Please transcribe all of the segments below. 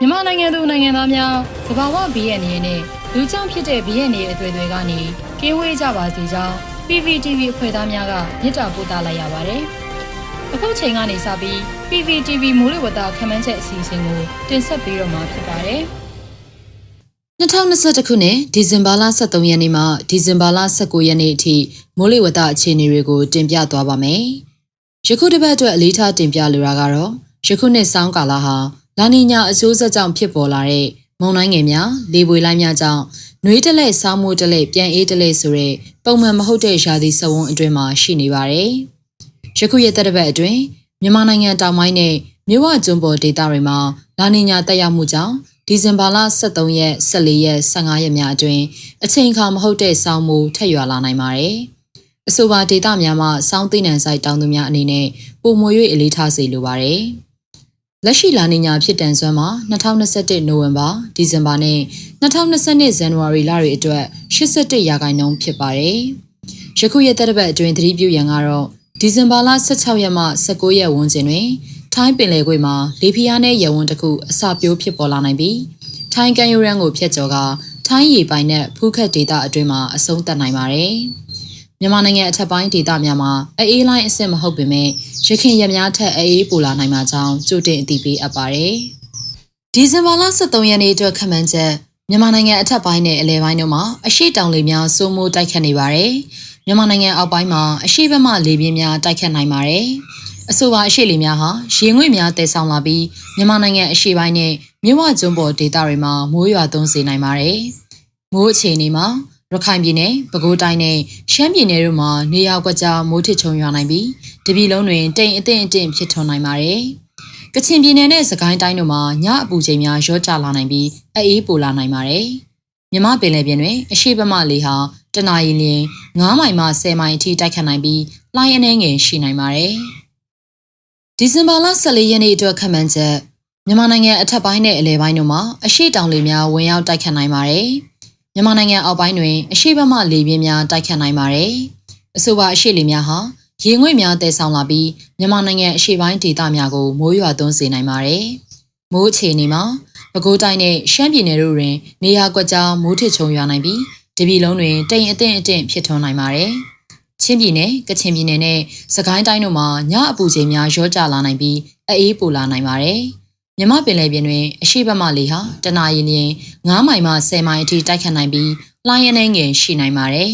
မြန်မာနိုင်ငံသူနိုင်ငံသားများသဘာဝဘီရဲ့အနေနဲ့လူကြောင့်ဖြစ်တဲ့ဘီရဲ့နေအသွေးတွေကနေကင်းဝေးကြပါစေကြောင်း PPTV အဖွဲ့သားများကမြစ်တာပို့သလိုက်ရပါတယ်။အခုချိန်ကနေစပြီး PPTV မိုးလေဝသခန့်မှန်းချက်အစီအစဉ်ကိုတင်ဆက်ပေးတော့မှာဖြစ်ပါတယ်။2021ခုနှစ်ဒီဇင်ဘာလ23ရက်နေ့မှဒီဇင်ဘာလ19ရက်နေ့အထိမိုးလေဝသအခြေအနေတွေကိုတင်ပြသွားပါမယ်။ယခုတစ်ပတ်အတွက်အလေးထားတင်ပြလိုတာကတော့ယခုနှစ်ဆောင်းကာလဟာ လာနီညာအကျိုးဆက်ကြောင့်ဖြစ်ပေါ်လာတဲ့မုန်တိုင်းငယ်များလေပွေလိုက်များကြောင့်နှွေးတလဲဆောင်းမိုးတလဲပြန်အေးတလဲဆိုတဲ့ပုံမှန်မဟုတ်တဲ့ရာသီစဝန်းအတွင်းမှာရှိနေပါတယ်။ယခုရက်သက်တစ်ပတ်အတွင်းမြန်မာနိုင်ငံတောင်ပိုင်းနဲ့မြဝကျွန်းပေါ်ဒေသတွေမှာလာနီညာတက်ရောက်မှုကြောင့်ဒီဇင်ဘာလ23ရက်14ရက်15ရက်များအတွင်းအချိန်အခါမဟုတ်တဲ့ဆောင်းမိုးထက်ရွာလာနိုင်ပါတယ်။အဆိုပါဒေသများမှာစောင်းသိနံဆိုင်တောင်သူများအနေနဲ့ပုံမွေ၍အလေးထားစေလိုပါတယ်။ လက်ရှိလာနေညာဖြစ်တန်စွမ်းမှာ2021နိုဝင်ဘာဒီဇင်ဘာနဲ့2022ဇန်နဝါရီလတွေအတွက်81ရာခိုင်နှုန်းဖြစ်ပါတယ်။ယခုရက်သက်တစ်ပတ်အတွင်းသတိပြုရန်ကတော့ဒီဇင်ဘာလ16ရက်မှ19ရက်ဝန်းကျင်တွင်ထိုင်းပင်လယ်ကွေ့မှာလေပြင်းအားနဲ့ရဝန်းတစ်ခုအစပြိုးဖြစ်ပေါ်လာနိုင်ပြီးထိုင်းကန်ယူရန်ကိုဖျက်ကျော်ကထိုင်းရေပိုင်နဲ့ဖူးခတ်ဒေသအတွင်းမှာအဆုံးသတ်နိုင်ပါတယ်။ မြန်မာနိုင်ငံအထက်ပိုင်းဒေသများမှာအေးလိုင်းအဆင့်မဟုတ်ပေမဲ့ရခင်ရများထက်အေးပူလာနိုင်မှာကြောင်းကြိုတင်အသိပေးအပ်ပါတယ်။ဒီဇင်ဘာလ23ရက်နေ့အတွက်ခန့်မှန်းချက်မြန်မာနိုင်ငံအထက်ပိုင်းနဲ့အလဲပိုင်းတို့မှာအရှိတောင်လေများစိုးမိုးတိုက်ခတ်နေပါတယ်။မြန်မာနိုင်ငံအောက်ပိုင်းမှာအရှိဘက်မှလေပြင်းများတိုက်ခတ်နိုင်ပါတယ်။အဆိုပါအရှိလေများဟာရေငွေ့များတည်ဆောင်လာပြီးမြန်မာနိုင်ငံအရှိပိုင်းနဲ့မြဝကျွန်းပေါ်ဒေသတွေမှာမိုးရွာသွန်းစေနိုင်ပါတယ်။မိုးအခြေအနေမှာ ရခိုင်ပြည်နယ်၊ပဲခူးတိုင်းနဲ့ရှမ်းပြည်နယ်တို့မှာနေရာကွက်ကြားမိုးထစ်ချုံရွာနိုင်ပြီးတပြည်လုံးတွင်တိမ်အထင်အထင်ဖြစ်ထွန်းနိုင်ပါတယ်။ကချင်ပြည်နယ်နဲ့စကိုင်းတိုင်းတို့မှာညအပူချိန်များရော့ကျလာနိုင်ပြီးအေးပိုလာနိုင်ပါတယ်။မြမပင်လယ်ပြင်တွင်အရှိဘမလေဟာတနအီလျင်9မိုင်မှ10မိုင်အထိတိုက်ခတ်နိုင်ပြီးလှိုင်းအနေငယ်ရှိနိုင်ပါတယ်။ဒီဇင်ဘာလ14ရက်နေ့အတွက်ခန့်မှန်းချက်မြန်မာနိုင်ငံအထက်ပိုင်းနဲ့အလယ်ပိုင်းတို့မှာအရှိတောင်လေများဝင်ရောက်တိုက်ခတ်နိုင်ပါတယ်။ မြန်မာနိုင်ငံအောက်ပိုင်းတွင်အရှိဘမလေပြင်းများတိုက်ခတ်နိုင်ပါတယ်။အဆိုပါအရှိလေများဟာရေငွေ့များတည်ဆောင်လာပြီးမြန်မာနိုင်ငံအရှေ့ပိုင်းဒေသများကိုမိုးရွာသွန်းစေနိုင်ပါတယ်။မိုးအခြေအနေမှာပဲခူးတိုင်းနဲ့ရှမ်းပြည်နယ်တို့တွင် နေရာကွက်ကြားမိုးထစ်ချုံရွာနိုင်ပြီးတပြည်လုံးတွင်တိမ်အထင်အထင်ဖြစ်ထွန်းနိုင်ပါတယ်။ချင်းပြည်နယ်၊ကချင်ပြည်နယ်နဲ့စကိုင်းတိုင်းတို့မှာညအပူချိန်များရောကျလာနိုင်ပြီးအေးပိုလာနိုင်ပါတယ်။ မြမပင်လယ်ပြင်တွင်အရှိဘက်မှလေဟာတနအီလျင်9မိုင်မှ10မိုင်အထိတိုက်ခတ်နိုင်ပြီးလှိုင်းအနေငယ်ရှိနိုင်ပါတယ်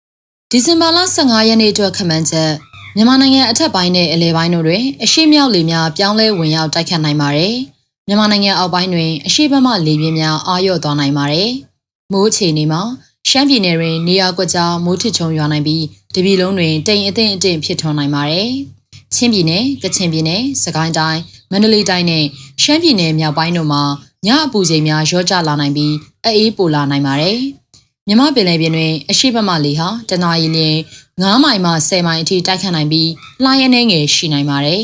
။ဒီဇင်ဘာလ15ရက်နေ့အတွက်ခန့်မှန်းချက်မြန်မာနိုင်ငံအထက်ပိုင်းနဲ့အလယ်ပိုင်းတို့တွင်အရှိမြောက်လေများပြောင်းလဲဝင်ရောက်တိုက်ခတ်နိုင်ပါတယ်။မြန်မာနိုင်ငံအောက်ပိုင်းတွင်အရှိဘက်မှလေပြင်းများအာရုံသွားနိုင်ပါတယ်။မိုးအခြေအနေမှာရှမ်းပြည်နယ်တွင်နေရာကွက်ကြားမိုးထစ်ချုံရွာနိုင်ပြီးတပြည်လုံးတွင်တိမ်အထင်အထင်ဖြစ်ထွန်းနိုင်ပါတယ်။ချင်းပြည်နယ်၊ကချင်ပြည်နယ်၊စကိုင်းတိုင်း၊ မန္တလေးတိုင်းနဲ့ရှမ်းပြည်နယ်မြောက်ပိုင်းတို့မှာညအပူချိန်များရောကျလာနိုင်ပြီးအေးပိုလာနိုင်ပါတယ်။မြမပင်လယ်ပြင်တွင်အရှိဘက်မှလေဟာတနအီလျင်9မိုင်မှ10မိုင်အထိတိုက်ခတ်နိုင်ပြီးလှိုင်းအနေငယ်ရှိနိုင်ပါတယ်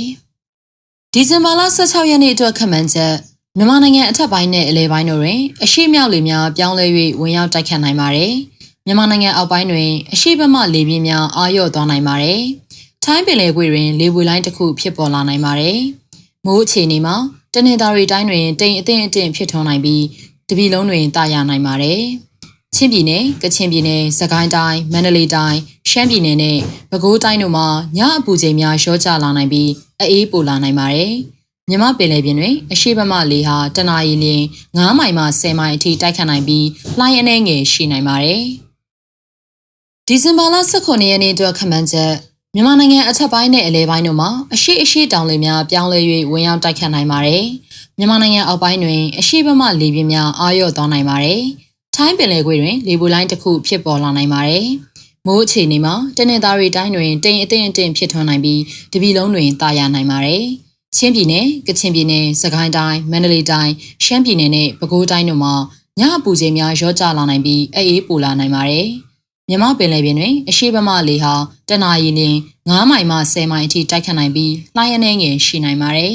။ဒီဇင်ဘာလ16ရက်နေ့အတွက်ခန့်မှန်းချက်မြန်မာနိုင်ငံအထက်ပိုင်းနဲ့အလယ်ပိုင်းတို့တွင်အရှိမြောက်လေများပြောင်းလဲ၍ဝင်ရောက်တိုက်ခတ်နိုင်ပါတယ်။မြန်မာနိုင်ငံအောက်ပိုင်းတွင်အရှိဘက်မှလေပြင်းများအာရုံသွားနိုင်ပါတယ်။ထိုင်းပင်လယ်ကွေ့တွင်လေပွေလိုင်းတစ်ခုဖြစ်ပေါ်လာနိုင်ပါတယ်။ မိုးအခြေအနေမှာတနင်္သာရီတိုင်းတွင်တိမ်အထင်အထင်ဖြစ်ထွန်းနိုင်ပြီးတပြည်လုံးတွင်တာယာနိုင်ပါတယ်။ချင်းပြည်နယ်၊ကချင်ပြည်နယ်၊စကိုင်းတိုင်း၊မန္တလေးတိုင်း၊ရှမ်းပြည်နယ်နဲ့ပဲခူးတိုင်းတို့မှာညအပူချိန်များရောကျလာနိုင်ပြီးအေးပိုလာနိုင်ပါတယ်။မြမပင်လယ်ပြင်တွင်အရှိဘမလေဟာတနအီလျင်9မိုင်မှ10မိုင်အထိတိုက်ခတ်နိုင်ပြီးလှိုင်းအနေငယ်ရှိနိုင်ပါတယ်။ဒီဇင်ဘာလ18ရက်နေ့အတွက်ခန့်မှန်းချက် မြန်မာနိုင်ငံအထက်ပိုင်းနဲ့အလဲပိုင်းတို့မှာအရှိအရှိတောင်လေများပြောင်းလဲ၍ဝင်ရောက်တိုက်ခတ်နိုင်ပါတယ်။မြန်မာနိုင်ငံအောက်ပိုင်းတွင်အရှိဘမလေပြင်းများအာရုံသွားနိုင်ပါတယ်။ထိုင်းပင်လယ်ကွေ့တွင်လေပူလိုင်းတစ်ခုဖြစ်ပေါ်လာနိုင်ပါတယ်။မိုးအခြေအနေမှာတနင်္သာရီတိုင်းတွင်တိမ်အထင်အထင်ဖြစ်ထွန်းနိုင်ပြီးတပြည်လုံးတွင်တာယာနိုင်ပါတယ်။ချင်းပြည်နယ်၊ကချင်ပြည်နယ်၊စကိုင်းတိုင်း၊မန္တလေးတိုင်း၊ရှမ်းပြည်နယ်နဲ့ပဲခူးတိုင်းတို့မှာညအပူချိန်များရောကျလာနိုင်ပြီးအေးပူလာနိုင်ပါတယ်။ မြမပင်လယ်ပြင်တွင်အရှိဘမလေဟာတနအီလ9မိုင်မှ10မိုင်အထိတိုက်ခတ်နိုင်ပြီးလှိုင်းအနေငယ်ရှိနိုင်ပါတယ်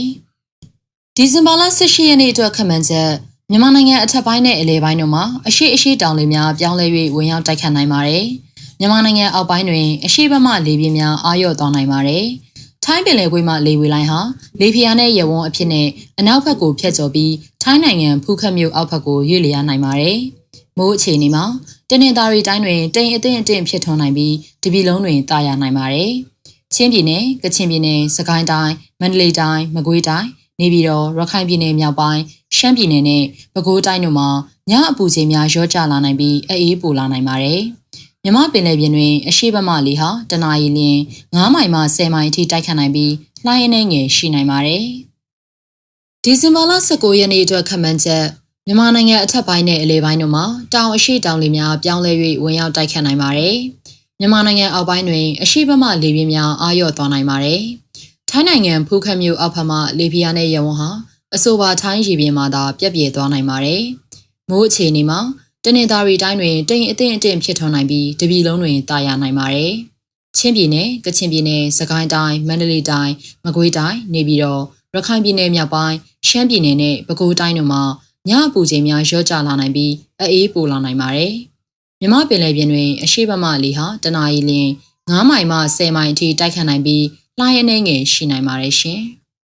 ။ဒီဇင်ဘာလ18ရက်နေ့အတွက်ခန့်မှန်းချက်မြန်မာနိုင်ငံအထက်ပိုင်းနဲ့အလယ်ပိုင်းတို့မှာအရှိအရှိတောင်လေများပြောင်းလဲ၍ဝင်ရောက်တိုက်ခတ်နိုင်ပါတယ်။မြန်မာနိုင်ငံအောက်ပိုင်းတွင်အရှိဘမလေပြင်းများအာရုံသွားနိုင်ပါတယ်။ထိုင်းပင်လယ်ကွေးမှလေဝေလိုင်းဟာလေဖျားနဲ့ရဝန်းအဖြစ်နဲ့အနောက်ဘက်ကိုဖြတ်ကျော်ပြီးထိုင်းနိုင်ငံဖူးခတ်မြို့အောက်ဘက်ကိုရွေ့လျားနိုင်ပါတယ်။ မိုးအခြေအနေမှာတနင်္သာရီတိုင်းတွင်တိမ်အထင်အထင်ဖြစ်ထွန်းနိုင်ပြီးတပြည်လုံးတွင်တာယာနိုင်ပါတယ်။ချင်းပြည်နယ်၊ကချင်ပြည်နယ်၊စကိုင်းတိုင်း၊မန္တလေးတိုင်း၊မကွေးတိုင်း၊နေပြည်တော်၊ရခိုင်ပြည်နယ်မြောက်ပိုင်း၊ရှမ်းပြည်နယ်နဲ့ပဲခူးတိုင်းတို့မှာညအပူချိန်များရောကျလာနိုင်ပြီးအေးပိုလာနိုင်ပါတယ်။မြမပင်လယ်ပြင်တွင်အရှိတ်ဘက်မှလေဟာတနအီလျင်9မိုင်မှ10မိုင်အထိတိုက်ခတ်နိုင်ပြီးလှိုင်းအနှဲငယ်ရှိနိုင်ပါတယ်။ဒီဇင်ဘာလ19ရက်နေ့အတွက်ခန့်မှန်းချက် မြန်မာနိုင်ငံအထက်ပိုင်းနဲ့အလယ်ပိုင်းတို့မှာတောင်အရှိတောင်လေများပြောင်းလဲ၍ဝင်ရောက်တိုက်ခတ်နိုင်ပါတယ်။မြန်မာနိုင်ငံအောက်ပိုင်းတွင် အရှိတ်ဘက်မှလေပြင်းများအာရုံသွားနိုင်ပါတယ်။ထိုင်းနိုင်ငံဖူးခတ်မြို့အောက်ဘက်မှလေပြင်းနဲ့ရဝန်းဟာအဆိုပါထိုင်းရေပြင်မှာသာပြက်ပြဲသွားနိုင်ပါတယ်။မိုးအခြေအနေမှာတနင်္သာရီတိုင်းတွင်တိမ်အထင်အထင်ဖြစ်ထွန်းနိုင်ပြီးတပြည်လုံးတွင်တာယာနိုင်ပါတယ်။ချင်းပြည်နယ်၊ကချင်ပြည်နယ်၊စကိုင်းတိုင်း၊မန္တလေးတိုင်း၊မကွေးတိုင်း၊နေပြည်တော်၊ရခိုင်ပြည်နယ်မြောက်ပိုင်း၊ရှမ်းပြည်နယ်နဲ့ပဲခူးတိုင်းတို့မှာ ညအပူချိန်များရော့ကျလာနိုင်ပြီးအေးပိုလာနိုင်ပါတယ်။မြမပင်လယ်ပြင်တွင်အရှိတ်ဘက်မှလေဟာတနအီလျင်9မိုင်မှ10မိုင်အထိတိုက်ခတ်နိုင်ပြီးလှိုင်းအနှဲငယ်ရှိနိုင်ပါတယ်ရှင်။